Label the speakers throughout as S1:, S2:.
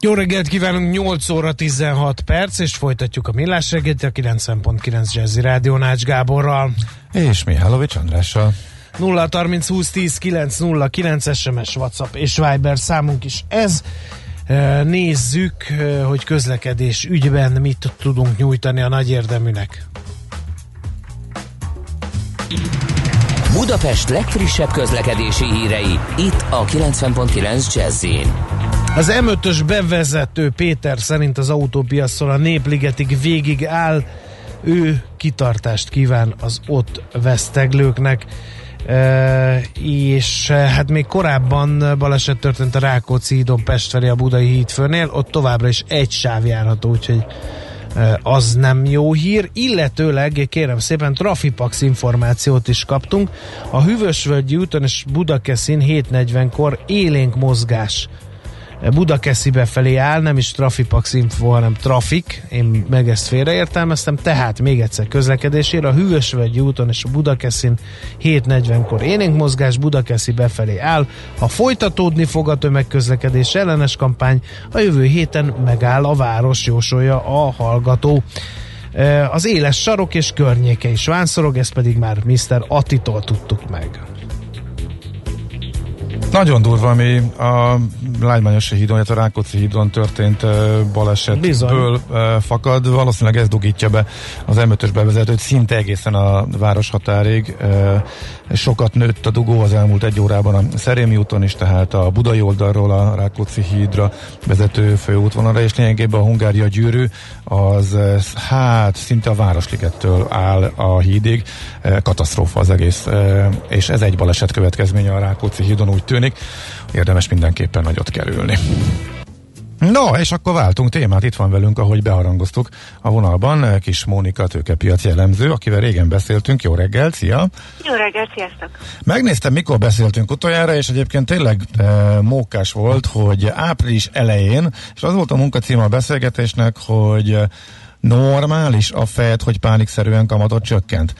S1: Jó reggelt kívánunk, 8 óra 16 perc, és folytatjuk a millás reggelt a 90.9 Jazzy Rádió Nács Gáborral.
S2: És Mihálovics Andrással.
S1: 0 30 20 10 9 0 9 SMS, WhatsApp és Viber számunk is ez. Nézzük, hogy közlekedés ügyben mit tudunk nyújtani a nagy érdeműnek.
S3: Budapest legfrissebb közlekedési hírei, itt a 90.9 jazz
S1: Az M5-ös bevezető Péter szerint az autópiaszon a Népligetig végig áll, ő kitartást kíván az ott veszteglőknek. Uh, és hát még korábban baleset történt a Rákóczi hídon Pest felé a Budai hídfőnél, ott továbbra is egy sáv járható, úgyhogy az nem jó hír, illetőleg kérem szépen Trafipax információt is kaptunk. A Hűvösvölgyi úton és Budakeszin 7.40-kor élénk mozgás Budakeszi befelé áll, nem is Trafipax Info, hanem Trafik, én meg ezt félreértelmeztem, tehát még egyszer közlekedésére a Hűvösvölgyi úton és a Budakeszin 7.40-kor élénk mozgás Budakeszi befelé áll. Ha folytatódni fog a tömegközlekedés ellenes kampány, a jövő héten megáll a város, jósolja a hallgató. Az éles sarok és környéke is vánszorog, ezt pedig már Mr. Attitól tudtuk meg.
S2: Nagyon durva, ami a Lágymányosi hídon, illetve a Rákóczi hídon történt balesetből Bizony. fakad. Valószínűleg ez dugítja be az M5-ös bevezetőt szinte egészen a város határig. Sokat nőtt a dugó az elmúlt egy órában a Szerémi úton is, tehát a Budai oldalról a Rákóczi hídra vezető főútvonalra, és lényegében a Hungária gyűrű az hát szinte a Városligettől áll a hídig. Katasztrófa az egész, és ez egy baleset következménye a Rákóczi hídon úgy tűnik. Érdemes mindenképpen nagyot kerülni. No, és akkor váltunk témát, itt van velünk, ahogy beharangoztuk a vonalban, kis Mónika tőkepiaci elemző, akivel régen beszéltünk. Jó reggelt, szia!
S4: Jó reggelt, sziasztok!
S2: Megnéztem, mikor beszéltünk utoljára, és egyébként tényleg e, mókás volt, hogy április elején, és az volt a munkacíma a beszélgetésnek, hogy normális a Fed, hogy pánikszerűen kamatot csökkent.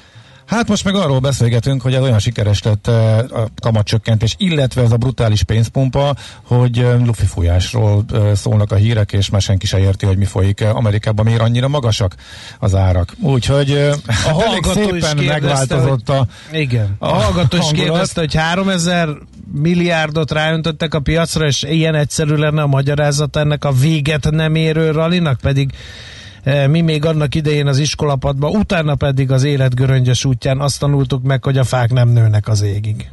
S2: Hát most meg arról beszélgetünk, hogy ez olyan sikeres lett eh, a kamatcsökkentés, illetve ez a brutális pénzpumpa, hogy eh, lufi fújásról eh, szólnak a hírek, és már senki se érti, hogy mi folyik. Amerikában, miért annyira magasak az árak. Úgyhogy
S1: a hallgató is szépen megváltozott a Igen, a, a hallgató is kérdezte, hogy 3000 milliárdot ráöntöttek a piacra, és ilyen egyszerű lenne a magyarázat ennek a véget nem érő ralinak, pedig mi még annak idején az iskolapadban, utána pedig az élet göröngyös útján azt tanultuk meg, hogy a fák nem nőnek az égig.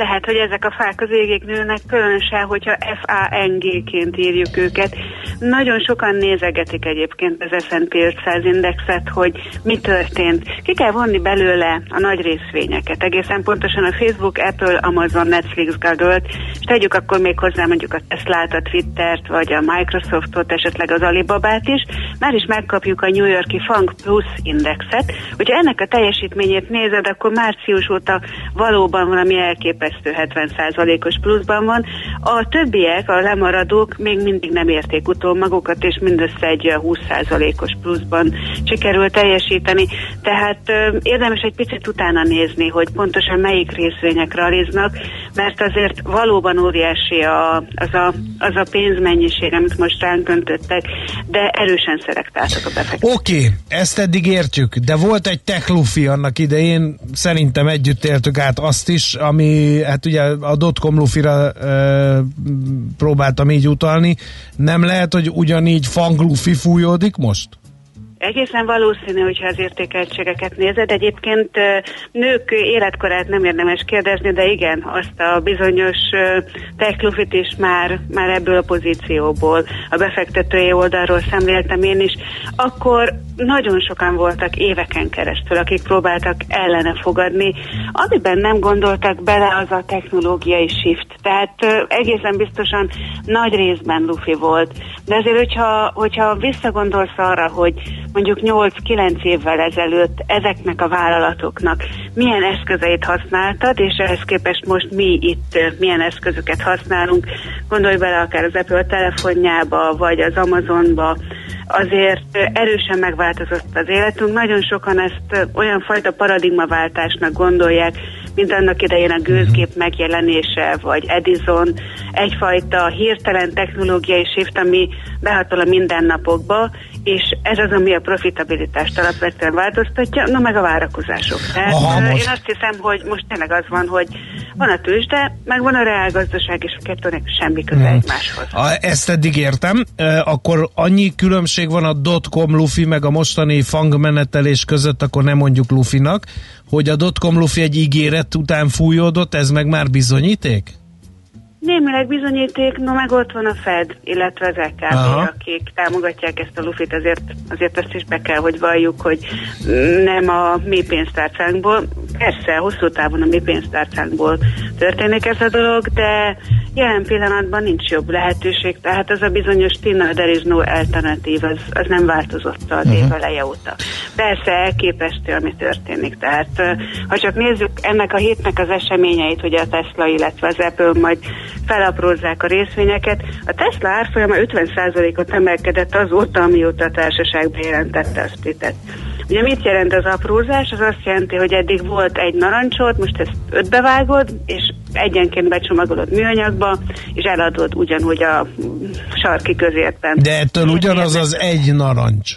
S4: Lehet, hogy ezek a fák az égig nőnek, különösen, hogyha FANG-ként írjuk őket. Nagyon sokan nézegetik egyébként az S&P 500 indexet, hogy mi történt. Ki kell vonni belőle a nagy részvényeket. Egészen pontosan a Facebook, Apple, Amazon, Netflix, Google-t, és tegyük akkor még hozzá mondjuk a Tesla-t, a Twittert, vagy a Microsoftot, esetleg az Alibabát is. Már is megkapjuk a New Yorki FANG Plus indexet. Hogyha ennek a teljesítményét nézed, akkor március óta valóban valami elképesztő elképesztő 70%-os pluszban van. A többiek, a lemaradók még mindig nem érték utol magukat, és mindössze egy 20%-os pluszban sikerült teljesíteni. Tehát ö, érdemes egy picit utána nézni, hogy pontosan melyik részvények realiznak, mert azért valóban óriási a, az, a, az a pénzmennyiség, amit most ránk öntöttek, de erősen szelektáltak a befektetők.
S1: Oké, okay, ezt eddig értjük, de volt egy techlufi annak idején, szerintem együtt éltük át azt is, ami hát ugye a dotcom lufira e, próbáltam így utalni, nem lehet, hogy ugyanígy fanglufi fújódik most?
S4: Egészen valószínű, hogyha az értékeltségeket nézed. Egyébként nők életkorát nem érdemes kérdezni, de igen, azt a bizonyos teklufit is már, már ebből a pozícióból, a befektetői oldalról szemléltem én is. Akkor nagyon sokan voltak éveken keresztül, akik próbáltak ellene fogadni. Amiben nem gondoltak bele, az a technológiai shift. Tehát egészen biztosan nagy részben lufi volt. De azért, hogyha, hogyha visszagondolsz arra, hogy mondjuk 8-9 évvel ezelőtt ezeknek a vállalatoknak milyen eszközeit használtad, és ehhez képest most mi itt milyen eszközöket használunk. Gondolj bele akár az Apple telefonjába, vagy az Amazonba, azért erősen megváltozott az életünk. Nagyon sokan ezt olyan fajta paradigmaváltásnak gondolják, mint annak idején a gőzgép megjelenése, vagy Edison, egyfajta hirtelen technológiai shift, ami behatol a mindennapokba, és ez az, ami a profitabilitást alapvetően változtatja, no meg a várakozások. Tehát Aha, most... én azt hiszem, hogy most tényleg az van, hogy van a tőzsde, meg van a reálgazdaság, és a kettőnek semmi köze hmm. egymáshoz. A,
S1: ezt eddig értem, e, akkor annyi különbség van a dotcom lufi meg a mostani fangmenetelés között, akkor nem mondjuk lufinak, hogy a dotcom lufi egy ígéret után fújódott, ez meg már bizonyíték?
S4: Némileg bizonyíték, no meg ott van a Fed, illetve az EKB, akik támogatják ezt a lufit, azért, azért azt is be kell, hogy valljuk, hogy nem a mi pénztárcánkból, persze, hosszú távon a mi pénztárcánkból történik ez a dolog, de jelen pillanatban nincs jobb lehetőség, tehát az a bizonyos Tina, there is no alternatív, az, az nem változott az uh-huh. év eleje óta. Persze elképesztő, ami történik, tehát ha csak nézzük ennek a hétnek az eseményeit, hogy a Tesla, illetve az Apple majd felaprózzák a részvényeket. A Tesla árfolyama 50%-ot emelkedett azóta, amióta a társaság bejelentette a splitet. Ugye mit jelent az aprózás? Az azt jelenti, hogy eddig volt egy narancsot, most ezt ötbe vágod, és egyenként becsomagolod műanyagba, és eladod ugyanúgy a sarki közértben.
S1: De ettől ugyanaz az egy narancs.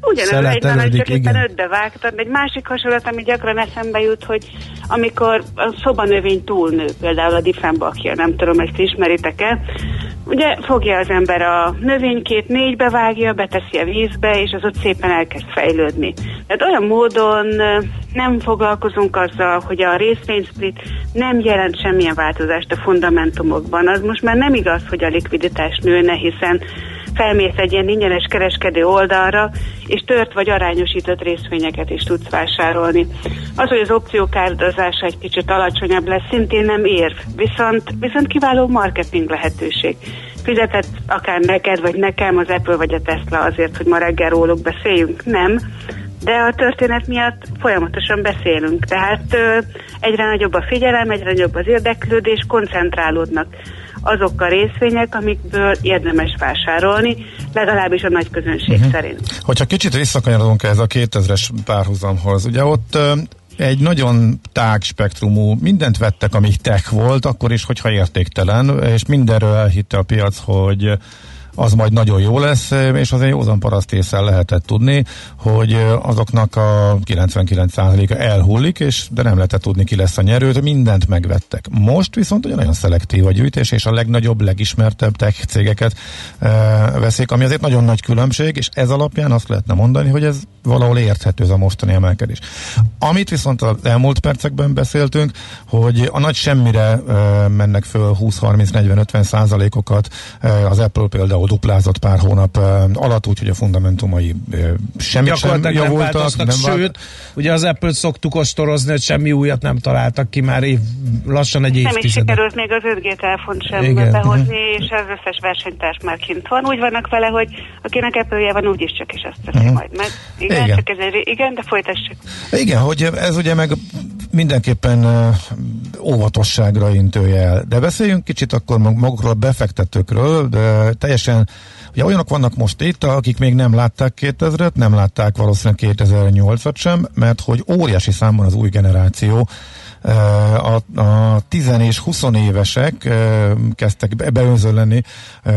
S4: Ugyanaz egy narancs, csak éppen ötbe vágtad. Egy másik hasonlat, ami gyakran eszembe jut, hogy amikor a szobanövény túlnő, például a difenbakja, nem tudom, ezt ismeritek-e, ugye fogja az ember a növénykét, négybe vágja, beteszi a vízbe, és az ott szépen elkezd fejlődni. Tehát olyan módon nem foglalkozunk azzal, hogy a részvénysplit nem jelent semmilyen változást a fundamentumokban. Az most már nem igaz, hogy a likviditás nőne, hiszen felmész egy ilyen ingyenes kereskedő oldalra, és tört vagy arányosított részvényeket is tudsz vásárolni. Az, hogy az opciók áldozása egy kicsit alacsonyabb lesz, szintén nem érv, viszont, viszont kiváló marketing lehetőség. Fizetett akár neked, vagy nekem az Apple vagy a Tesla azért, hogy ma reggel róluk beszéljünk? Nem de a történet miatt folyamatosan beszélünk. Tehát ö, egyre nagyobb a figyelem, egyre nagyobb az érdeklődés, koncentrálódnak azok a részvények, amikből érdemes vásárolni, legalábbis a nagy közönség uh-huh. szerint.
S2: Hogyha kicsit visszakanyarodunk ez a 2000-es párhuzamhoz, ugye ott egy nagyon tág spektrumú, mindent vettek, ami tech volt, akkor is, hogyha értéktelen, és mindenről elhitte a piac, hogy az majd nagyon jó lesz, és azért józan parasztészel lehetett tudni, hogy azoknak a 99%-a elhullik, és de nem lehetett tudni, ki lesz a nyerő, mindent megvettek. Most viszont ugye nagyon szelektív a gyűjtés, és a legnagyobb, legismertebb tech cégeket e, veszik, ami azért nagyon nagy különbség, és ez alapján azt lehetne mondani, hogy ez valahol érthető ez a mostani emelkedés. Amit viszont az elmúlt percekben beszéltünk, hogy a nagy semmire e, mennek föl 20-30-40-50 százalékokat, e, az Apple például duplázott pár hónap alatt, úgyhogy a fundamentumai semmi sem javultak.
S1: Nem, nem sőt, ugye az Apple-t szoktuk ostorozni, hogy semmi újat nem találtak ki már év, lassan egy évtizede. Nem is
S4: sikerült még az 5G telefont sem Igen. behozni, uh-huh. és az összes versenytárs már kint van. Úgy vannak vele, hogy akinek apple van, úgyis csak is azt teszi uh-huh. majd meg. Igen, igen. Csak ez egy, igen, de folytassuk.
S2: Igen, hogy ez ugye meg mindenképpen óvatosságra intője el. De beszéljünk kicsit akkor magukról a befektetőkről, de teljesen Ugye olyanok vannak most itt, akik még nem látták 2000-et, nem látták valószínűleg 2008-at sem, mert hogy óriási számban az új generáció a, a 10 és 20 évesek kezdtek beönzölni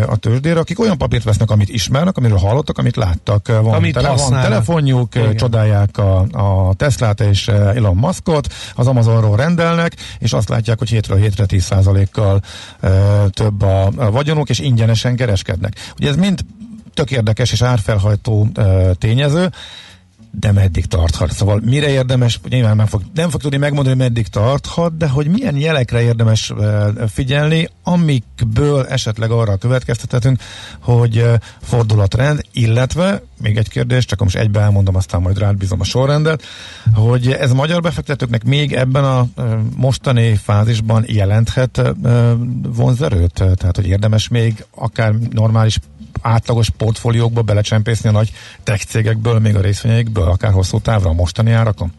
S2: a tőzsdére, akik olyan papírt vesznek, amit ismernek, amiről hallottak, amit láttak. Van, amit tele, van telefonjuk, Igen. csodálják a, a Teslát és Elon Muskot, az Amazonról rendelnek, és azt látják, hogy hétről hétre 10%-kal több a, a vagyonuk, és ingyenesen kereskednek. Ugye ez mind tök érdekes és árfelhajtó tényező, de meddig tarthat. Szóval mire érdemes, nyilván nem fog, nem fog tudni megmondani, meddig tarthat, de hogy milyen jelekre érdemes figyelni, amikből esetleg arra következtethetünk, hogy fordul a trend, illetve, még egy kérdés, csak most egybe elmondom, aztán majd rád bízom a sorrendet, hogy ez magyar befektetőknek még ebben a mostani fázisban jelenthet vonzerőt? Tehát, hogy érdemes még akár normális átlagos portfóliókba belecsempészni a nagy tech cégekből, még a részvényeikből, akár hosszú távra a mostani árakon?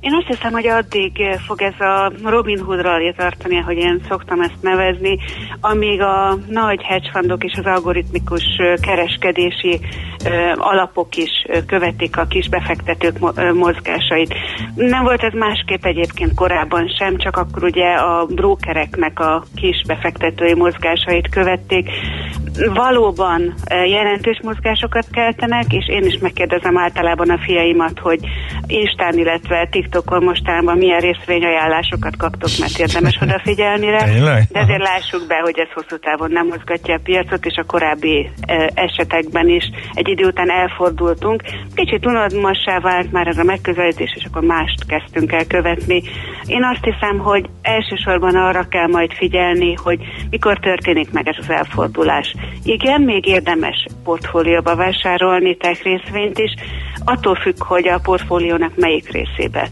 S4: Én azt hiszem, hogy addig fog ez a Robin Hood rally tartani, ahogy én szoktam ezt nevezni, amíg a nagy hedgefundok és az algoritmikus kereskedési alapok is követik a kis befektetők mozgásait. Nem volt ez másképp egyébként korábban sem, csak akkor ugye a brókereknek a kis befektetői mozgásait követték. Valóban jelentős mozgásokat keltenek, és én is megkérdezem általában a fiaimat, hogy Instán, illetve TikTokon mostanában milyen részvényajánlásokat kaptok, mert érdemes odafigyelni rá. De ezért lássuk be, hogy ez hosszú távon nem mozgatja a piacot, és a korábbi esetekben is egy egy idő után elfordultunk. Kicsit unalmassá vált már ez a megközelítés, és akkor mást kezdtünk el követni. Én azt hiszem, hogy elsősorban arra kell majd figyelni, hogy mikor történik meg ez az elfordulás. Igen, még érdemes portfólióba vásárolni tech részvényt is, attól függ, hogy a portfóliónak melyik részébe.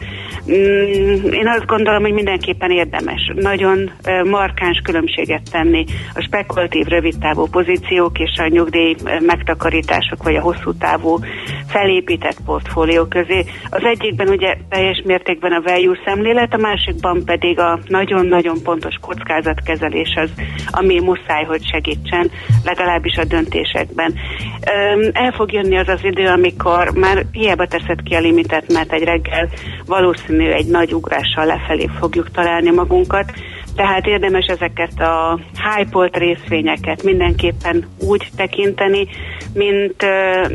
S4: Mm, én azt gondolom, hogy mindenképpen érdemes nagyon markáns különbséget tenni a spekulatív rövidtávú pozíciók és a nyugdíj megtakarítások vagy a hosszú távú felépített portfólió közé. Az egyikben ugye teljes mértékben a value szemlélet, a másikban pedig a nagyon-nagyon pontos kockázatkezelés az, ami muszáj, hogy segítsen, legalábbis a döntésekben. El fog jönni az az idő, amikor már hiába teszed ki a limitet, mert egy reggel valószínű egy nagy ugrással lefelé fogjuk találni magunkat, tehát érdemes ezeket a hype részvényeket mindenképpen úgy tekinteni, mint,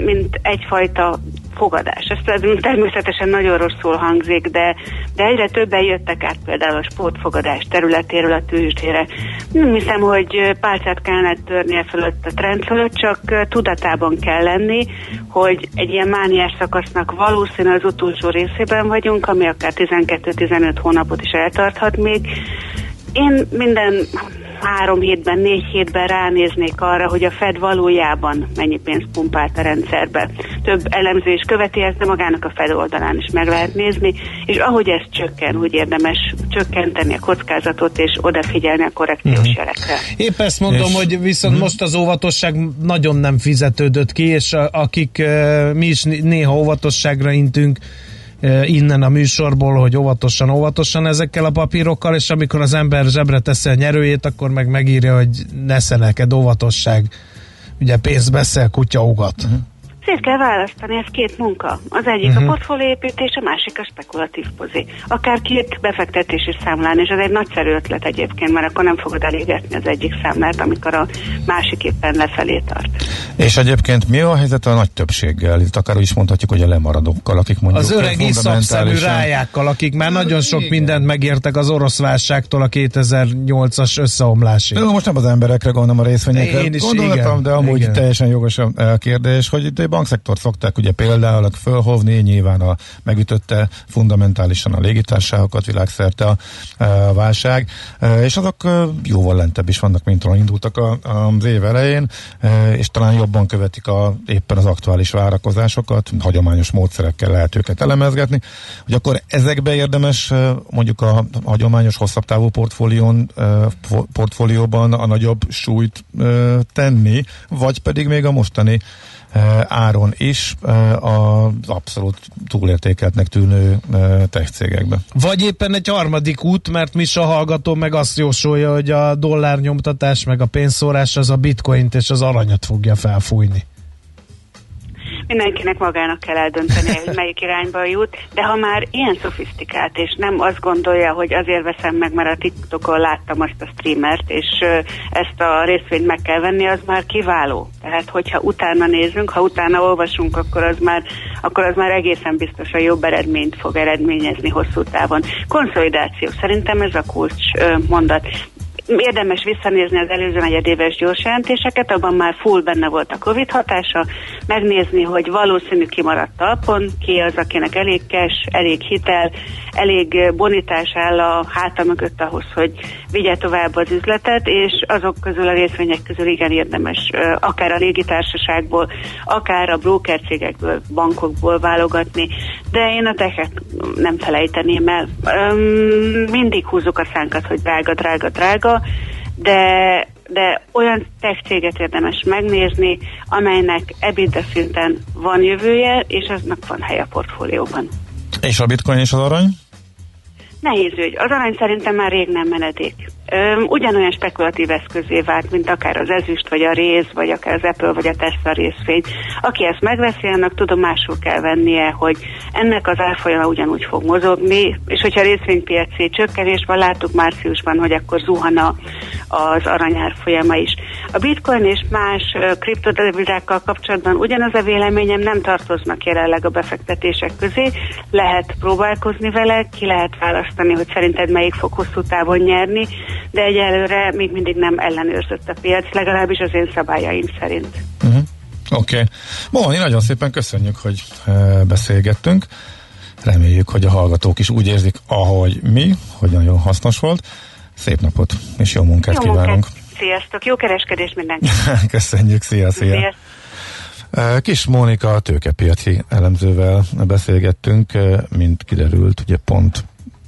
S4: mint egyfajta fogadás. Ez természetesen nagyon rosszul hangzik, de, de egyre többen jöttek át például a sportfogadás területéről a tőzsdére. Nem hiszem, hogy pálcát kellene törni e fölött a trend fölött, csak tudatában kell lenni, hogy egy ilyen mániás szakasznak valószínű az utolsó részében vagyunk, ami akár 12-15 hónapot is eltarthat még, én minden három hétben, négy hétben ránéznék arra, hogy a Fed valójában mennyi pénzt pumpált a rendszerbe. Több elemzés követi, ezt de magának a Fed oldalán is meg lehet nézni, és ahogy ez csökken, úgy érdemes csökkenteni a kockázatot, és odafigyelni a korrekciós uh-huh. jelekre.
S1: Épp ezt mondom, és... hogy viszont uh-huh. most az óvatosság nagyon nem fizetődött ki, és akik uh, mi is néha óvatosságra intünk, innen a műsorból, hogy óvatosan, óvatosan ezekkel a papírokkal, és amikor az ember zsebre teszi a nyerőjét, akkor meg megírja, hogy nesze neked óvatosság. Ugye pénzt beszél, kutya ugat. Uh-huh.
S4: Szét kell választani, ez két munka. Az egyik uh-huh. a mhm. portfólióépítés, a másik a spekulatív pozí. Akár két befektetési számlán, és ez egy nagyszerű ötlet egyébként, mert akkor nem fogod elégetni az egyik számlát, amikor a másik éppen lefelé tart.
S2: És egyébként mi a helyzet a nagy többséggel? Itt akár is mondhatjuk, hogy a lemaradókkal, akik mondjuk...
S1: Az öreg iszapszemű rájákkal, akik már nagyon sok mindent megértek az orosz válságtól a 2008-as összeomlásig.
S2: De most nem az emberekre gondolom a részvényekre. Én is, Gondoltam, igen, de amúgy igen. teljesen jogos a kérdés, hogy itt bankszektort szokták ugye például fölhovni, nyilván a megütötte fundamentálisan a légitársaságokat világszerte a, a válság, e, és azok e, jóval lentebb is vannak, mint ahol indultak a, az év elején, e, és talán jobban követik a, éppen az aktuális várakozásokat, hagyományos módszerekkel lehet őket elemezgetni, hogy akkor ezekbe érdemes mondjuk a hagyományos hosszabb távú portfólión, portfólióban a nagyobb súlyt tenni, vagy pedig még a mostani áron is eh, az abszolút túlértékeltnek tűnő eh, tech cégekbe.
S1: Vagy éppen egy harmadik út, mert mi a hallgató meg azt jósolja, hogy a dollár nyomtatás meg a pénzszórás az a bitcoint és az aranyat fogja felfújni
S4: mindenkinek magának kell eldönteni, hogy melyik irányba jut, de ha már ilyen szofisztikált, és nem azt gondolja, hogy azért veszem meg, mert a TikTokon láttam azt a streamert, és ezt a részvényt meg kell venni, az már kiváló. Tehát, hogyha utána nézünk, ha utána olvasunk, akkor az már, akkor az már egészen biztosan jobb eredményt fog eredményezni hosszú távon. Konszolidáció, szerintem ez a kulcs mondat érdemes visszanézni az előző negyedéves gyors jelentéseket, abban már full benne volt a Covid hatása, megnézni, hogy valószínű kimaradt talpon, ki az, akinek elég cash, elég hitel, elég bonitás áll a háta mögött ahhoz, hogy vigye tovább az üzletet, és azok közül a részvények közül igen érdemes akár a légitársaságból, akár a brokercégekből, bankokból válogatni, de én a teket nem felejteném el. Mindig húzzuk a szánkat, hogy drága, drága, drága, de de olyan tech céget érdemes megnézni, amelynek EBITDA szinten van jövője, és aznak van helye a portfólióban.
S2: És a bitcoin és az arany?
S4: Nehéz ügy. Az arany szerintem már rég nem menedék. Ugyanolyan spekulatív eszközé vált, mint akár az ezüst, vagy a réz, vagy akár az Apple, vagy a Tesla részvény. Aki ezt megveszi, annak tudomásul kell vennie, hogy ennek az árfolyama ugyanúgy fog mozogni, és hogyha a részvénypiaci csökkenésben láttuk márciusban, hogy akkor zuhana az aranyár folyama is. A bitcoin és más kriptodevizákkal kapcsolatban ugyanaz a véleményem nem tartoznak jelenleg a befektetések közé. Lehet próbálkozni vele, ki lehet választani, hogy szerinted melyik fog hosszú távon nyerni, de egyelőre még mindig nem ellenőrzött a piac, legalábbis az én szabályaim szerint.
S2: Uh-huh. Oké. Okay. Móni, nagyon szépen köszönjük, hogy beszélgettünk. Reméljük, hogy a hallgatók is úgy érzik, ahogy mi, hogy nagyon hasznos volt. Szép napot, és jó munkát jó kívánunk. Munkát.
S4: Sziasztok, jó kereskedés mindenki.
S2: Köszönjük, szia, szia. Sziasztok. Kis Mónika, a tőkepiaci elemzővel beszélgettünk, mint kiderült, ugye pont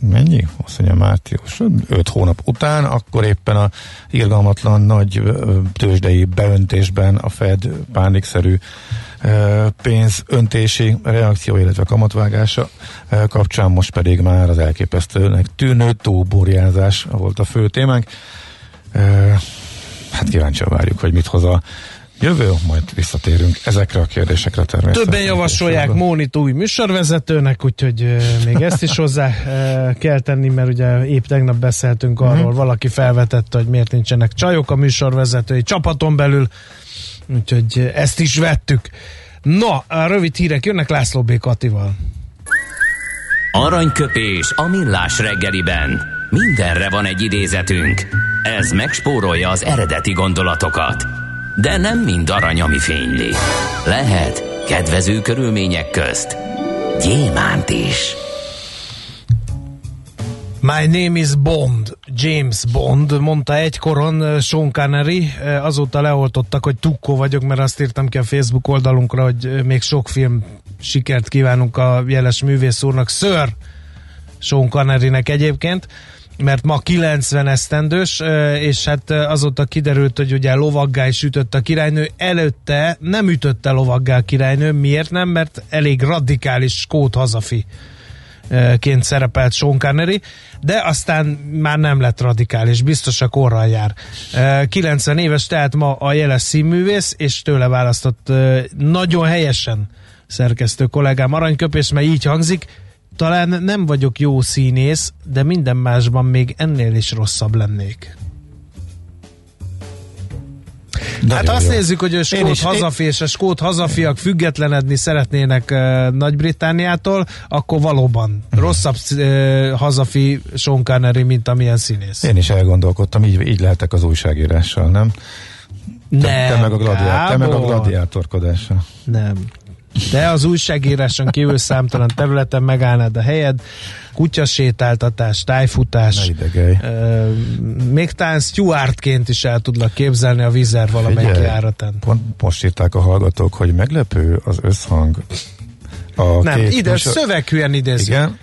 S2: mennyi? Azt mondja március, 5 hónap után, akkor éppen a irgalmatlan nagy tőzsdei beöntésben a Fed pánikszerű pénzöntési reakció, illetve kamatvágása kapcsán most pedig már az elképesztőnek tűnő túlborjázás volt a fő témánk. Hát kíváncsian várjuk, hogy mit hoz a jövő, majd visszatérünk ezekre a kérdésekre természetesen.
S1: Többen javasolják Mónit új műsorvezetőnek, úgyhogy még ezt is hozzá kell tenni, mert ugye épp tegnap beszéltünk mhm. arról, uh-huh. valaki felvetette, hogy miért nincsenek csajok a műsorvezetői csapaton belül, úgyhogy ezt is vettük. Na, a rövid hírek jönnek László B. Katival.
S3: Aranyköpés a millás reggeliben. Mindenre van egy idézetünk. Ez megspórolja az eredeti gondolatokat de nem mind arany, ami fényli. Lehet kedvező körülmények közt gyémánt is.
S1: My name is Bond, James Bond, mondta egykoron uh, Sean Connery, uh, azóta leoltottak, hogy tukkó vagyok, mert azt írtam ki a Facebook oldalunkra, hogy uh, még sok film sikert kívánunk a jeles művész úrnak, Sir Sean Connerynek egyébként mert ma 90 esztendős, és hát azóta kiderült, hogy ugye lovaggá is ütött a királynő, előtte nem ütötte lovaggá a királynő, miért nem? Mert elég radikális skót hazafi ként szerepelt Sean Connery, de aztán már nem lett radikális, biztos a korral jár. 90 éves, tehát ma a jeles színművész, és tőle választott nagyon helyesen szerkesztő kollégám aranyköpés, mert így hangzik, talán nem vagyok jó színész, de minden másban még ennél is rosszabb lennék. De hát azt jó. nézzük, hogy a skót hazafi és a skót hazafiak függetlenedni szeretnének uh, Nagy-Britániától, akkor valóban rosszabb uh, hazafi Sean Connery, mint amilyen színész.
S2: Én is elgondolkodtam, így, így lehetek az újságírással, nem?
S1: Nem, te,
S2: te, meg a gladiá- te meg a gladiátorkodással.
S1: Nem. De az újságíráson kívül számtalan területen megállnád a helyed, kutyasétáltatás, tájfutás, euh, még talán Stuartként is el tudlak képzelni a vízer valamelyik járatán.
S2: Pont most írták a hallgatók, hogy meglepő az összhang.
S1: A Nem, ide műsor... szöveghűen idézik. Igen,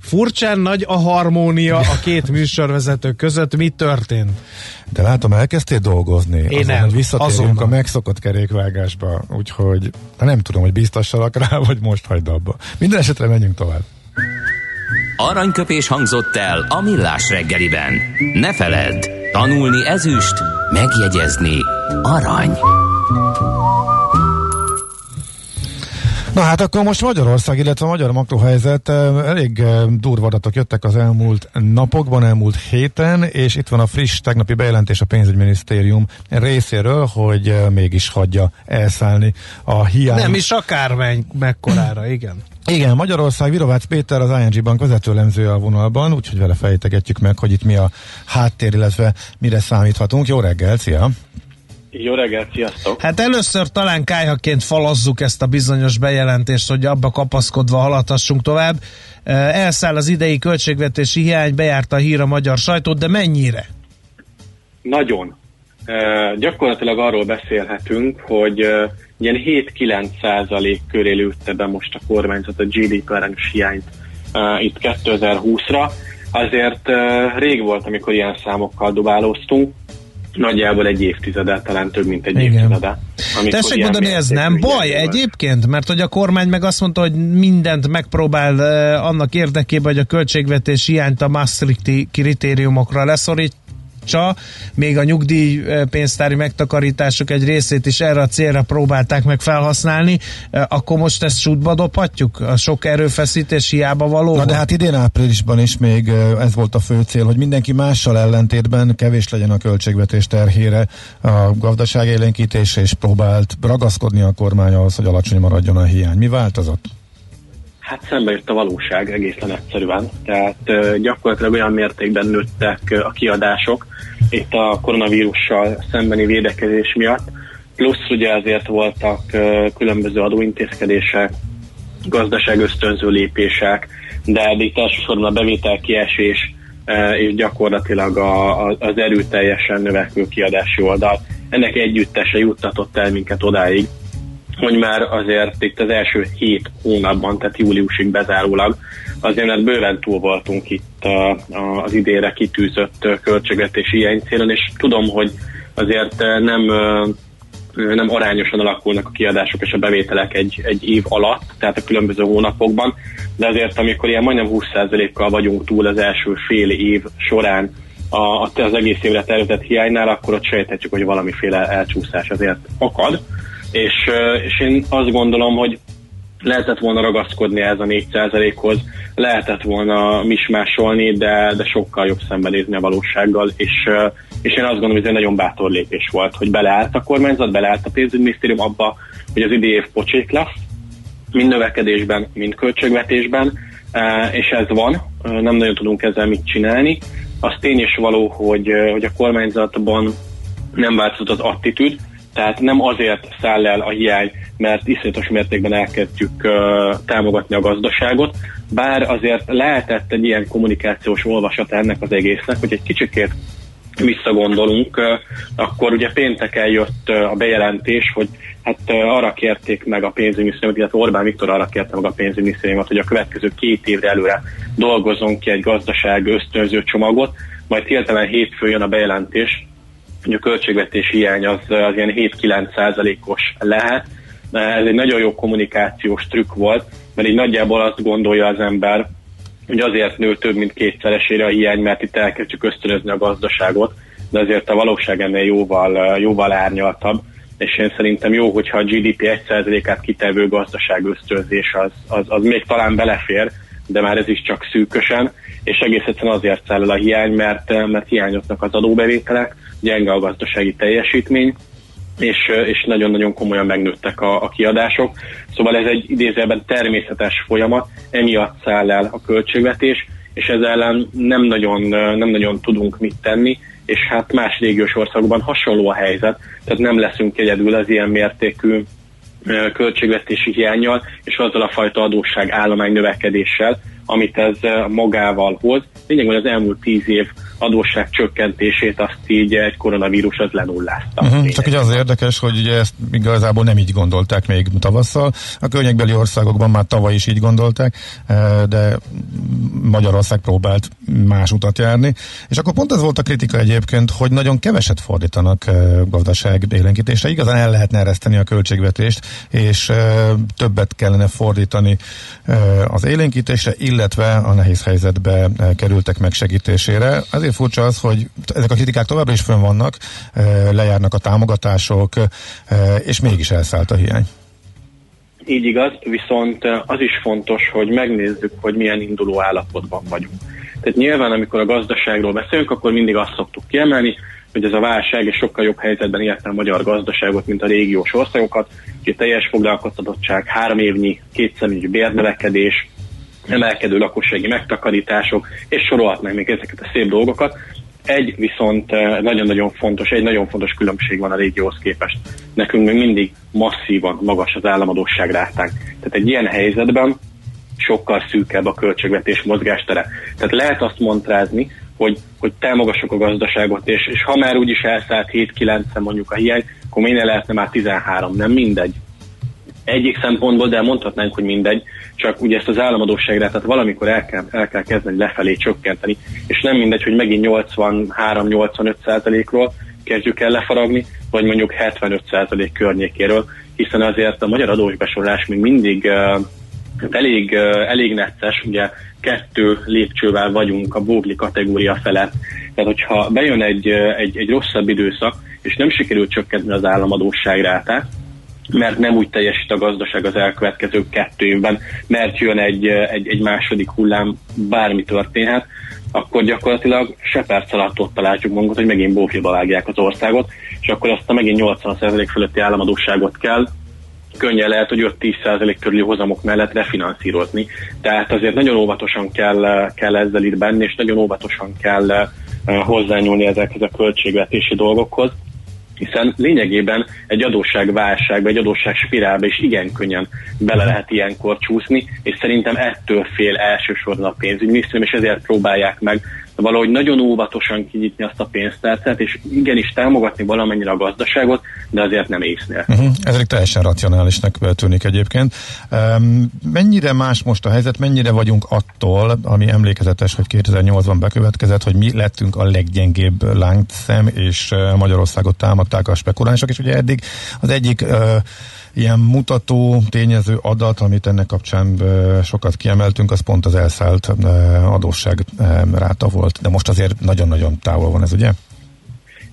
S1: Furcsán nagy a harmónia a két műsorvezető között. Mi történt?
S2: De látom, elkezdtél dolgozni.
S1: Én azon, nem.
S2: Visszatérünk Azonnal. a megszokott kerékvágásba, úgyhogy nem tudom, hogy biztossalak rá, vagy most hagyd abba. Minden esetre menjünk tovább.
S3: Aranyköpés hangzott el a millás reggeliben. Ne feledd, tanulni ezüst, megjegyezni arany.
S2: Na hát akkor most Magyarország, illetve a magyar makrohelyzet elég durva adatok jöttek az elmúlt napokban, elmúlt héten, és itt van a friss tegnapi bejelentés a pénzügyminisztérium részéről, hogy mégis hagyja elszállni a hiány.
S1: Nem is akármenny mekkorára, igen.
S2: Igen, Magyarország, Virovácz Péter, az ING Bank vezetőlemzője a vonalban, úgyhogy vele fejtegetjük meg, hogy itt mi a háttér, illetve mire számíthatunk. Jó reggel, szia!
S5: Jó reggelt, sziasztok!
S1: Hát először talán kájhaként falazzuk ezt a bizonyos bejelentést, hogy abba kapaszkodva haladhassunk tovább. Elszáll az idei költségvetési hiány, bejárta a hír a magyar sajtót, de mennyire?
S5: Nagyon. Gyakorlatilag arról beszélhetünk, hogy ilyen 7-9 százalék köré lőtte be most a kormányzat a GDP arányos hiányt itt 2020-ra. Azért rég volt, amikor ilyen számokkal dobálóztunk nagyjából egy évtizede, talán több mint egy Igen. évtizede.
S1: Tessék mondani, ez nem baj egyébként? Mert hogy a kormány meg azt mondta, hogy mindent megpróbál uh, annak érdekében, hogy a költségvetés hiányt a Maastrichti kritériumokra leszorít, tartsa, még a nyugdíjpénztári megtakarítások egy részét is erre a célra próbálták meg felhasználni, akkor most ezt sútba dobhatjuk? A sok erőfeszítés hiába való?
S2: Na de hát idén áprilisban is még ez volt a fő cél, hogy mindenki mással ellentétben kevés legyen a költségvetés terhére a gazdaság élénkítése, és próbált ragaszkodni a kormány ahhoz, hogy alacsony maradjon a hiány. Mi változott?
S5: Hát szembe jött a valóság egészen egyszerűen. Tehát gyakorlatilag olyan mértékben nőttek a kiadások itt a koronavírussal szembeni védekezés miatt. Plusz ugye azért voltak különböző adóintézkedések, gazdaság ösztönző lépések, de itt elsősorban a bevétel kiesés és gyakorlatilag a, a, az erőteljesen növekvő kiadási oldal. Ennek együttese juttatott el minket odáig, hogy már azért itt az első hét hónapban, tehát júliusig bezárólag, azért mert bőven túl voltunk itt az idére kitűzött költségvetési ilyen célon, és tudom, hogy azért nem nem arányosan alakulnak a kiadások és a bevételek egy, egy év alatt, tehát a különböző hónapokban, de azért amikor ilyen majdnem 20%-kal vagyunk túl az első fél év során a, az egész évre tervezett hiánynál, akkor ott sejthetjük, hogy valamiféle elcsúszás azért akad és, és én azt gondolom, hogy lehetett volna ragaszkodni ez a 4%-hoz, lehetett volna mismásolni, de, de sokkal jobb szembenézni a valósággal, és, és én azt gondolom, hogy ez egy nagyon bátor lépés volt, hogy beleállt a kormányzat, beleállt a pénzügyminisztérium abba, hogy az idei év pocsék lesz, mind növekedésben, mind költségvetésben, és ez van, nem nagyon tudunk ezzel mit csinálni. Az tény és való, hogy, hogy a kormányzatban nem változott az attitűd, tehát nem azért száll el a hiány, mert iszonyatos mértékben elkezdjük uh, támogatni a gazdaságot, bár azért lehetett egy ilyen kommunikációs olvasat ennek az egésznek, hogy egy kicsikét visszagondolunk, akkor ugye pénteken jött a bejelentés, hogy hát arra kérték meg a pénzügyminisztériumot, illetve Orbán Viktor arra kérte meg a pénzügyminisztériumot, hogy a következő két évre előre dolgozzon ki egy gazdaság ösztönző csomagot, majd hirtelen hétfőn jön a bejelentés, a költségvetési hiány az, az ilyen 7-9 százalékos lehet. Ez egy nagyon jó kommunikációs trükk volt, mert így nagyjából azt gondolja az ember, hogy azért nő több mint kétszeresére a hiány, mert itt elkezdjük ösztönözni a gazdaságot, de azért a valóság ennél jóval, jóval árnyaltabb, és én szerintem jó, hogyha a GDP 1%-át kitevő gazdaság ösztönzés az, az, az még talán belefér, de már ez is csak szűkösen, és egész egyszerűen azért száll a hiány, mert, mert hiányoznak az adóbevételek, gyenge a gazdasági teljesítmény, és, és nagyon-nagyon komolyan megnőttek a, a kiadások. Szóval ez egy idézőben természetes folyamat, emiatt száll el a költségvetés, és ezzel ellen nem nagyon, nem nagyon tudunk mit tenni, és hát más régiós országokban hasonló a helyzet, tehát nem leszünk egyedül az ilyen mértékű költségvetési hiányjal, és azzal a fajta adósság állomány növekedéssel, amit ez magával hoz. Lényegben az elmúlt tíz év adósság csökkentését azt így egy koronavírus az lenullázta.
S2: Uh-huh. Csak ugye az érdekes, hogy ugye ezt igazából nem így gondolták még tavasszal. A környékbeli országokban már tavaly is így gondolták, de Magyarország próbált más utat járni. És akkor pont ez volt a kritika egyébként, hogy nagyon keveset fordítanak gazdaság élénkítésre. Igazán el lehetne ereszteni a költségvetést, és többet kellene fordítani az élénkítésre, illetve a nehéz helyzetbe kerültek megsegítésére. Azért furcsa az, hogy ezek a kritikák továbbra is fönn vannak, lejárnak a támogatások, és mégis elszállt a hiány.
S5: Így igaz, viszont az is fontos, hogy megnézzük, hogy milyen induló állapotban vagyunk. Tehát nyilván, amikor a gazdaságról beszélünk, akkor mindig azt szoktuk kiemelni, hogy ez a válság és sokkal jobb helyzetben érte a magyar gazdaságot, mint a régiós országokat. Ugye teljes foglalkoztatottság, három évnyi, kétszerűnyi bérnövekedés, emelkedő lakossági megtakarítások, és sorolhatnánk még ezeket a szép dolgokat. Egy viszont eh, nagyon-nagyon fontos, egy nagyon fontos különbség van a régióhoz képest. Nekünk még mindig masszívan magas az államadóság rátánk. Tehát egy ilyen helyzetben sokkal szűkebb a költségvetés mozgástere. Tehát lehet azt mondrázni, hogy, hogy támogassuk a gazdaságot, és, és ha már úgyis elszállt 7-9 mondjuk a hiány, akkor minél lehetne már 13, nem mindegy egyik szempontból, de mondhatnánk, hogy mindegy, csak ugye ezt az államadóságra, tehát valamikor el kell, el kell kezdeni lefelé csökkenteni, és nem mindegy, hogy megint 83-85 százalékról kezdjük el lefaragni, vagy mondjuk 75% környékéről, hiszen azért a magyar adósbesorolás még mindig uh, elég, uh, elég necces, ugye kettő lépcsővel vagyunk a bógli kategória felett. Tehát, hogyha bejön egy, egy, egy rosszabb időszak, és nem sikerül csökkenteni az államadóság rátát, mert nem úgy teljesít a gazdaság az elkövetkező kettő évben, mert jön egy, egy, egy második hullám, bármi történhet, akkor gyakorlatilag se perc alatt ott találjuk magunkat, hogy megint bókliba vágják az országot, és akkor ezt a megint 80% fölötti államadóságot kell könnyen lehet, hogy 5-10% körüli hozamok mellett refinanszírozni. Tehát azért nagyon óvatosan kell, kell ezzel itt benni, és nagyon óvatosan kell eh, hozzányúlni ezekhez a költségvetési dolgokhoz hiszen lényegében egy adósságválságba, egy adósság spirálba is igen könnyen bele lehet ilyenkor csúszni, és szerintem ettől fél elsősorban a pénzügyminisztérium, és ezért próbálják meg valahogy nagyon óvatosan kinyitni azt a pénztárcát, és igenis támogatni valamennyire a gazdaságot, de azért nem észnél.
S2: Uh-huh. Ez egy teljesen racionálisnak tűnik egyébként. Um, mennyire más most a helyzet, mennyire vagyunk attól, ami emlékezetes, hogy 2008-ban bekövetkezett, hogy mi lettünk a leggyengébb lángszem, és Magyarországot támadták a spekulánsok, és ugye eddig az egyik uh, ilyen mutató, tényező adat, amit ennek kapcsán sokat kiemeltünk, az pont az elszállt adósság ráta volt. De most azért nagyon-nagyon távol van ez, ugye?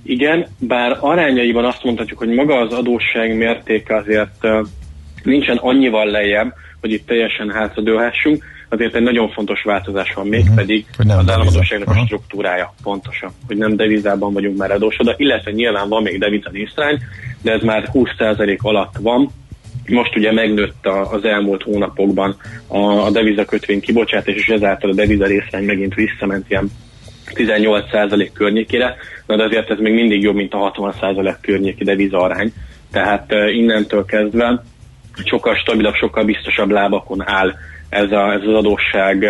S5: Igen, bár arányaiban azt mondhatjuk, hogy maga az adósság mértéke azért nincsen annyival lejjebb, hogy itt teljesen hátradőlhessünk, azért egy nagyon fontos változás van még, uh-huh. pedig az államadóságnak uh-huh. a struktúrája pontosan, hogy nem devizában vagyunk már adósodva, illetve nyilván van még devizanészrány, de ez már 20% alatt van, most ugye megnőtt az elmúlt hónapokban a, a devizakötvény kibocsátás, és ezáltal a deviza részrány megint visszament ilyen 18% környékére, de azért ez még mindig jobb, mint a 60% környéki deviza arány. Tehát innentől kezdve sokkal stabilabb, sokkal biztosabb lábakon áll ez, a, ez az adósság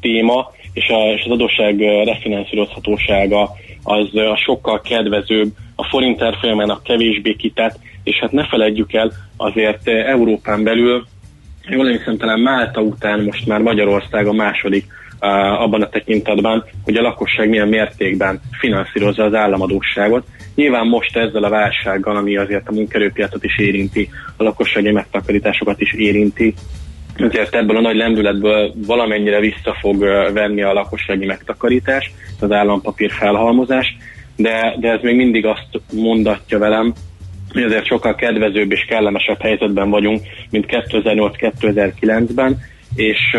S5: téma, és, a, és az adósság refinanszírozhatósága az a sokkal kedvezőbb, a forint a kevésbé kitett, és hát ne feledjük el, azért Európán belül, jól emlékszem, talán Málta után most már Magyarország a második abban a tekintetben, hogy a lakosság milyen mértékben finanszírozza az államadóságot. Nyilván most ezzel a válsággal, ami azért a munkerőpiacot is érinti, a lakossági megtakarításokat is érinti, ezért ebből a nagy lendületből valamennyire vissza fog venni a lakossági megtakarítás, az állampapír felhalmozás, de, de ez még mindig azt mondatja velem, hogy azért sokkal kedvezőbb és kellemesebb helyzetben vagyunk, mint 2008-2009-ben, és,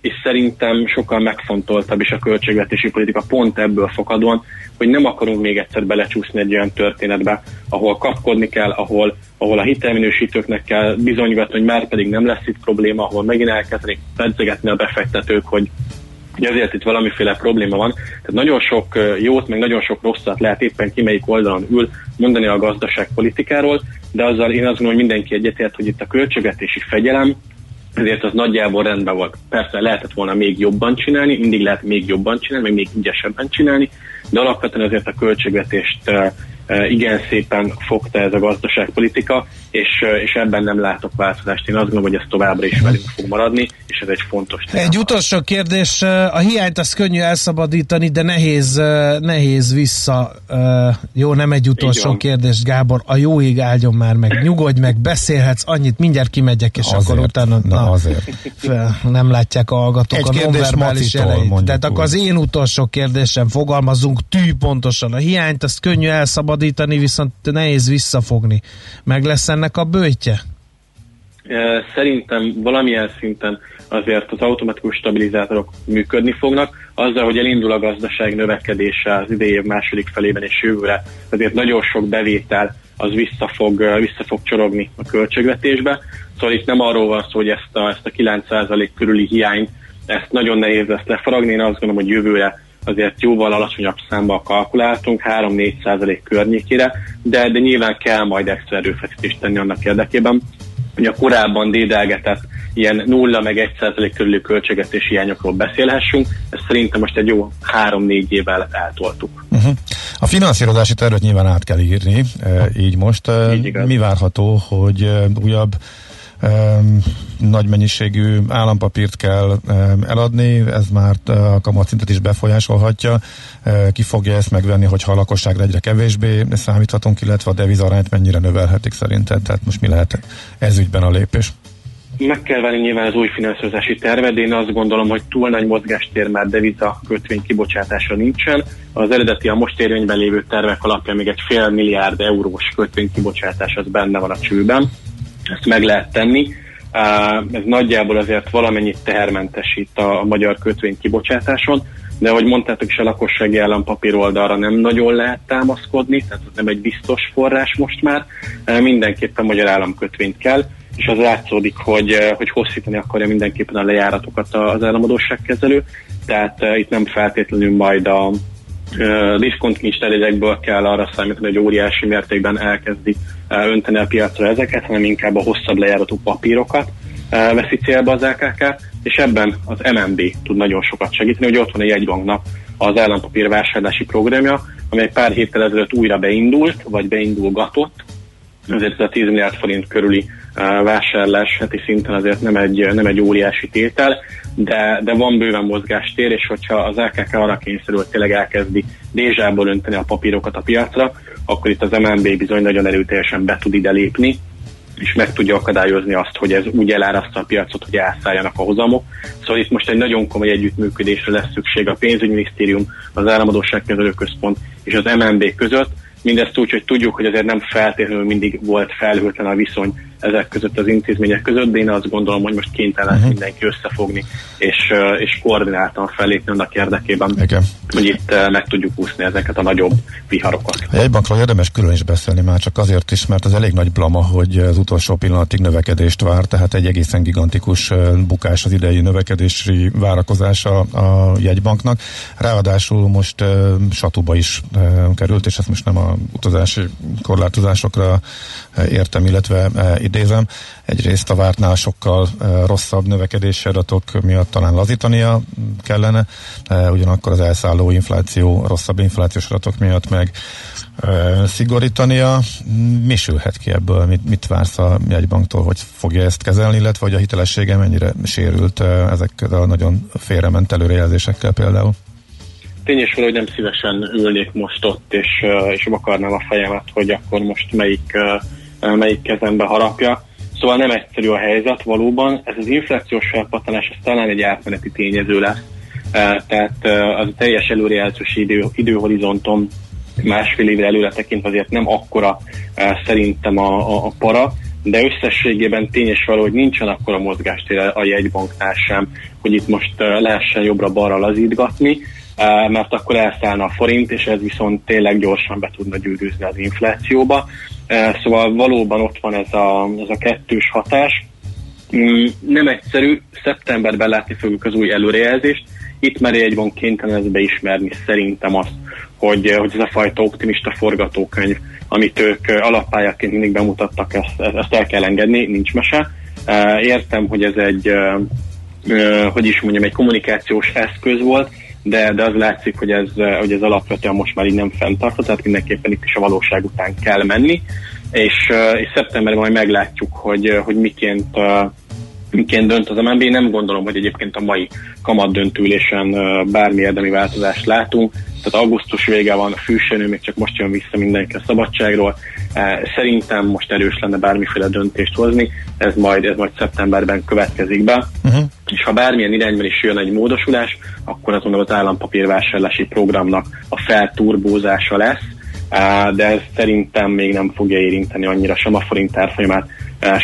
S5: és szerintem sokkal megfontoltabb is a költségvetési politika pont ebből fakadóan, hogy nem akarunk még egyszer belecsúszni egy olyan történetbe, ahol kapkodni kell, ahol, ahol a hitelminősítőknek kell bizonygatni, hogy már pedig nem lesz itt probléma, ahol megint elkezdenék pedzegetni a befektetők, hogy hogy azért itt valamiféle probléma van. Tehát nagyon sok jót, meg nagyon sok rosszat lehet éppen ki melyik oldalon ül mondani a gazdaságpolitikáról, de azzal én azt gondolom, hogy mindenki egyetért, hogy itt a költségvetési fegyelem, ezért az nagyjából rendben volt. Persze lehetett volna még jobban csinálni, mindig lehet még jobban csinálni, meg még ügyesebben csinálni, de alapvetően azért a költségvetést igen szépen fogta ez a gazdaságpolitika, és, és ebben nem látok változást. Én azt gondolom, hogy ez továbbra is velünk fog maradni, és ez egy fontos
S1: téma. Egy utolsó kérdés, a hiányt az könnyű elszabadítani, de nehéz, nehéz vissza. Jó, nem egy utolsó kérdés, Gábor, a jó ég áldjon már meg, nyugodj meg, beszélhetsz annyit, mindjárt kimegyek, és azért, akkor utána
S2: na, na, azért.
S1: Fel, nem látják a hallgatók egy a nonverbális jeleit. Tehát akkor az én utolsó kérdésem fogalmazunk tű pontosan. A hiányt azt könnyű elszabadítani, viszont nehéz visszafogni. Meg lesz ennek a bőjtje?
S5: Szerintem valamilyen szinten azért az automatikus stabilizátorok működni fognak, azzal, hogy elindul a gazdaság növekedése az idei év második felében és jövőre, azért nagyon sok bevétel az vissza fog, vissza fog csorogni a költségvetésbe. Szóval itt nem arról van szó, hogy ezt a, ezt a 9% körüli hiányt, ezt nagyon nehéz lesz lefaragni, én azt gondolom, hogy jövőre azért jóval alacsonyabb számba kalkuláltunk, 3-4% környékére, de, de nyilván kell majd extra erőfeszítést tenni annak érdekében, hogy a korábban dédelgetett ilyen 0 meg 1 százalék körüli költségetési hiányokról beszélhessünk, ezt szerintem most egy jó 3-4 évvel eltoltuk.
S2: Uh-huh. A finanszírozási tervet nyilván át kell írni, e, így most. E, így Mi várható, hogy e, újabb nagy mennyiségű állampapírt kell eladni, ez már a kamatszintet is befolyásolhatja. Ki fogja ezt megvenni, hogyha a lakosságra egyre kevésbé számíthatunk, illetve a devizarányt mennyire növelhetik szerinted? Tehát most mi lehet ez ügyben a lépés?
S5: Meg kell venni nyilván az új finanszírozási terved, én azt gondolom, hogy túl nagy mozgástér már deviza kötvény kibocsátása nincsen. Az eredeti a most érvényben lévő tervek alapján még egy fél milliárd eurós kötvény kibocsátás az benne van a csőben. Ezt meg lehet tenni. Ez nagyjából azért valamennyit tehermentesít a magyar kötvény kibocsátáson, de ahogy mondtátok is a lakossági állampapír oldalra nem nagyon lehet támaszkodni, tehát ez nem egy biztos forrás most már, mindenképpen magyar államkötvényt kell és az látszódik, hogy, hogy hosszítani akarja mindenképpen a lejáratokat az államadóságkezelő, tehát itt nem feltétlenül majd a diszkontkincstelényekből kell arra számítani, hogy óriási mértékben elkezdi önteni a piacra ezeket, hanem inkább a hosszabb lejáratú papírokat veszi célba az LKK, és ebben az MNB tud nagyon sokat segíteni, hogy ott van egy jegybanknak az állampapír vásárlási programja, amely pár héttel ezelőtt újra beindult, vagy beindulgatott, ezért ez a 10 milliárd forint körüli vásárlás heti szinten azért nem egy, nem egy óriási tétel, de, de van bőven mozgástér, és hogyha az LKK arra kényszerül, hogy tényleg elkezdi dézsából önteni a papírokat a piacra, akkor itt az MNB bizony nagyon erőteljesen be tud ide lépni, és meg tudja akadályozni azt, hogy ez úgy eláraszta a piacot, hogy elszálljanak a hozamok. Szóval itt most egy nagyon komoly együttműködésre lesz szükség a pénzügyminisztérium, az államadóságkezelő központ és az MNB között, Mindezt úgy, hogy tudjuk, hogy azért nem feltétlenül mindig volt felhőtlen a viszony ezek között az intézmények között, de én azt gondolom, hogy most kénytelen uh-huh. mindenki összefogni, és, és koordináltan fellépni annak érdekében, Igen. hogy itt meg tudjuk úszni ezeket a nagyobb viharokat.
S2: A jegybankról érdemes külön is beszélni már csak azért is, mert az elég nagy blama, hogy az utolsó pillanatig növekedést vár, tehát egy egészen gigantikus bukás az idei növekedési várakozása a jegybanknak. Ráadásul most uh, satuba is uh, került, és ezt most nem a utazási korlátozásokra értem, illetve idézem. Egyrészt a vártnál sokkal rosszabb növekedési adatok miatt talán lazítania kellene, ugyanakkor az elszálló infláció, rosszabb inflációs adatok miatt meg szigorítania. Mi sülhet ki ebből? Mit, mit vársz a jegybanktól, hogy fogja ezt kezelni, illetve hogy a hitelessége mennyire sérült ezekkel a nagyon félrement előrejelzésekkel például?
S5: Tény és hogy nem szívesen ülnék most ott, és, és vakarnám a fejemet, hogy akkor most melyik melyik kezembe harapja. Szóval nem egyszerű a helyzet valóban. Ez az inflációs felpattanás ez talán egy átmeneti tényező lesz. Tehát az a teljes előrejelzős idő, időhorizonton másfél évre előre tekintve azért nem akkora szerintem a, a, a para, de összességében tényes való, hogy nincsen akkora mozgástér a jegybanknál sem, hogy itt most lehessen jobbra-balra lazítgatni, mert akkor elszállna a forint, és ez viszont tényleg gyorsan be tudna gyűrűzni az inflációba. Szóval valóban ott van ez a, ez a kettős hatás. Mm, nem egyszerű, szeptemberben látni fogjuk az új előrejelzést. Itt már egy van kénytelen ez beismerni szerintem azt, hogy, hogy ez a fajta optimista forgatókönyv, amit ők alappályáként mindig bemutattak, ezt, ezt el kell engedni, nincs mese. Értem, hogy ez egy, hogy is mondjam, egy kommunikációs eszköz volt, de, de az látszik, hogy ez, hogy ez alapvetően most már így nem fenntartható, tehát mindenképpen itt is a valóság után kell menni, és, és szeptemberben majd meglátjuk, hogy, hogy miként miként dönt az MNB. Nem gondolom, hogy egyébként a mai kamat döntülésen bármi érdemi változást látunk. Tehát augusztus vége van, a még csak most jön vissza mindenki a szabadságról. Szerintem most erős lenne bármiféle döntést hozni, ez majd, ez majd szeptemberben következik be. Uh-huh. És ha bármilyen irányban is jön egy módosulás, akkor azon az állampapírvásárlási programnak a felturbózása lesz, de ez szerintem még nem fogja érinteni annyira sem a forint árfolyamát,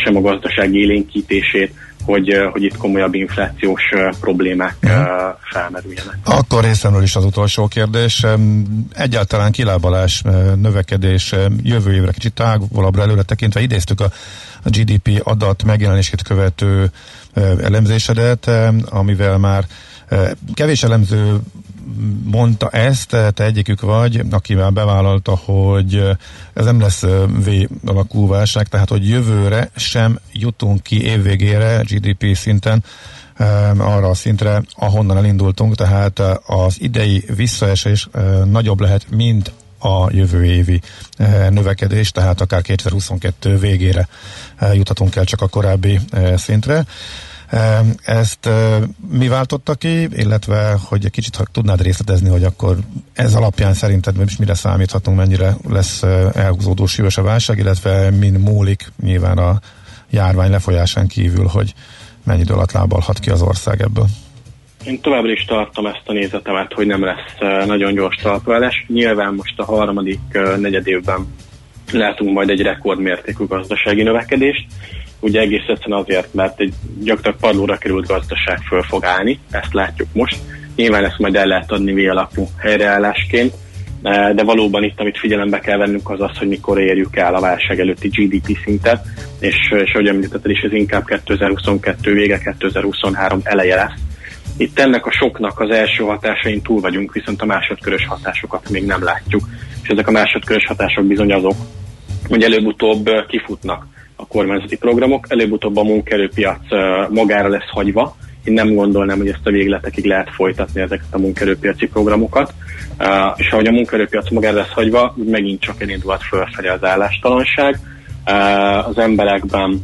S5: sem a gazdaság élénkítését, hogy, hogy itt komolyabb inflációs problémák uh-huh. felmerüljenek.
S2: Akkor részemről is az utolsó kérdés. Egyáltalán kilábalás, növekedés jövő évre kicsit távolabbra előre tekintve idéztük a GDP adat megjelenését követő elemzésedet, amivel már kevés elemző mondta ezt, te egyikük vagy, aki már bevállalta, hogy ez nem lesz V alakú válság, tehát hogy jövőre sem jutunk ki évvégére GDP szinten arra a szintre, ahonnan elindultunk, tehát az idei visszaesés nagyobb lehet, mint a jövő évi növekedés, tehát akár 2022 végére juthatunk el csak a korábbi szintre. Ezt mi váltotta ki, illetve hogy egy kicsit ha tudnád részletezni, hogy akkor ez alapján szerinted is mire számíthatunk, mennyire lesz elhúzódó súlyos a válság, illetve min múlik nyilván a járvány lefolyásán kívül, hogy mennyi idő alatt lábalhat ki az ország ebből?
S5: Én továbbra is tartom ezt a nézetemet, hogy nem lesz nagyon gyors talpválás. Nyilván most a harmadik negyed évben látunk majd egy rekordmértékű gazdasági növekedést, ugye egész egyszerűen azért, mert egy gyakorlatilag padlóra került gazdaság föl fog állni, ezt látjuk most. Nyilván ezt majd el lehet adni V-alapú helyreállásként, de valóban itt, amit figyelembe kell vennünk, az az, hogy mikor érjük el a válság előtti GDP szintet, és, és ahogy említetted is, ez inkább 2022 vége, 2023 eleje lesz. Itt ennek a soknak az első hatásain túl vagyunk, viszont a másodkörös hatásokat még nem látjuk. És ezek a másodkörös hatások bizony azok, hogy előbb-utóbb kifutnak a kormányzati programok, előbb-utóbb a munkerőpiac magára lesz hagyva. Én nem gondolnám, hogy ezt a végletekig lehet folytatni ezeket a munkerőpiaci programokat. És ahogy a munkerőpiac magára lesz hagyva, megint csak elindulhat fölfelé az állástalanság. Az emberekben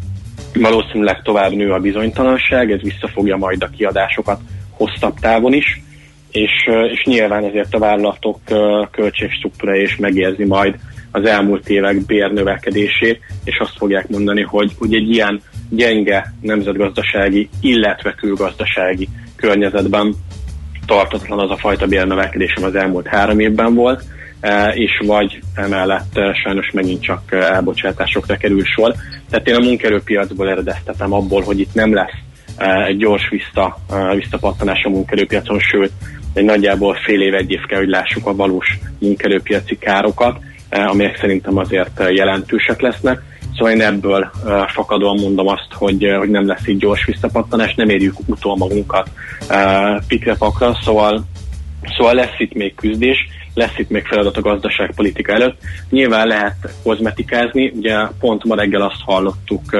S5: valószínűleg tovább nő a bizonytalanság, ez visszafogja majd a kiadásokat hosszabb távon is, és, és nyilván ezért a vállalatok költségstruktúra is megérzi majd az elmúlt évek bérnövekedését, és azt fogják mondani, hogy, hogy egy ilyen gyenge nemzetgazdasági, illetve külgazdasági környezetben tartatlan az a fajta bérnövekedés, ami az elmúlt három évben volt, e, és vagy emellett e, sajnos megint csak elbocsátásokra kerül sor. Tehát én a munkerőpiacból eredeztetem abból, hogy itt nem lesz e, egy gyors vissza, visszapattanás a munkerőpiacon, sőt, egy nagyjából fél év, egy év kell, hogy lássuk a valós munkerőpiaci károkat, amelyek szerintem azért eh, jelentősek lesznek. Szóval én ebből uh, fakadóan mondom azt, hogy, hogy nem lesz így gyors visszapattanás, nem érjük utol magunkat pikrepakra, szóval, szóval lesz itt még küzdés, lesz itt még feladat a gazdaságpolitika előtt. Nyilván lehet kozmetikázni, ugye pont ma reggel azt hallottuk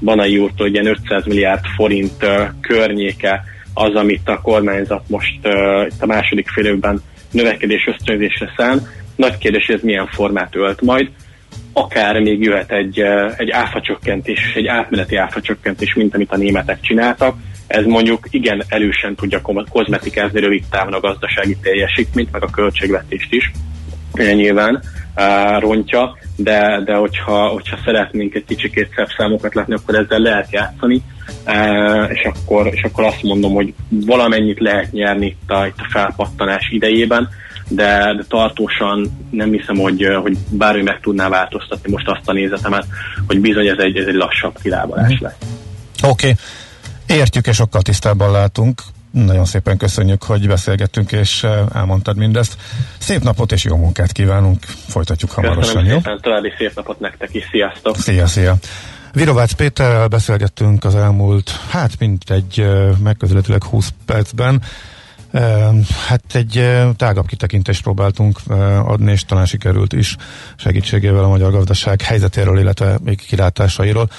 S5: Banai úrtól, hogy ilyen 500 milliárd forint környéke az, amit a kormányzat most itt a második fél évben növekedés ösztönzésre szán. Nagy kérdés, hogy ez milyen formát ölt majd. Akár még jöhet egy, egy áfacsökkentés, egy átmeneti áfacsökkentés, mint amit a németek csináltak. Ez mondjuk igen erősen tudja kozmetikázni rövid távon a gazdasági teljesítményt, meg a költségvetést is nyilván rontja, de, de hogyha, hogyha szeretnénk egy kicsikét szebb számokat látni, akkor ezzel lehet játszani, és akkor, és akkor azt mondom, hogy valamennyit lehet nyerni itt a, itt a felpattanás idejében, de, de tartósan nem hiszem, hogy, hogy bármi meg tudná változtatni most azt a nézetemet, hogy bizony ez egy, ez egy lassabb kilábalás mhm. lesz.
S2: Oké, okay. értjük és sokkal tisztában látunk. Nagyon szépen köszönjük, hogy beszélgettünk és elmondtad mindezt. Szép napot és jó munkát kívánunk. Folytatjuk hamarosan,
S5: Köszönöm jó? Szépen, további szép napot nektek is. Sziasztok!
S2: Szia, szia! Virovácz Péterrel beszélgettünk az elmúlt, hát mint egy megközelítőleg 20 percben. Hát egy tágabb kitekintést próbáltunk adni, és talán sikerült is segítségével a magyar gazdaság helyzetéről, illetve még kilátásairól.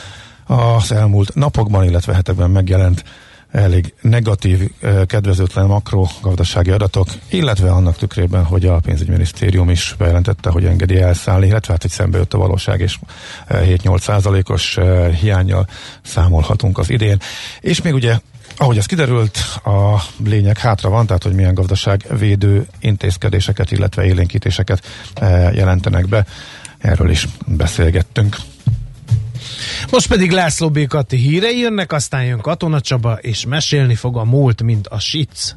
S2: Az elmúlt napokban, illetve hetekben megjelent elég negatív, kedvezőtlen makrogazdasági adatok, illetve annak tükrében, hogy a pénzügyminisztérium is bejelentette, hogy engedi elszállni, illetve hát, hogy szembe jött a valóság, és 7-8 százalékos hiányjal számolhatunk az idén. És még ugye ahogy ez kiderült, a lényeg hátra van, tehát hogy milyen gazdaságvédő intézkedéseket, illetve élénkítéseket eh, jelentenek be. Erről is beszélgettünk.
S1: Most pedig László B. Kati hírei jönnek, aztán jön Katona Csaba, és mesélni fog a múlt, mint a sic.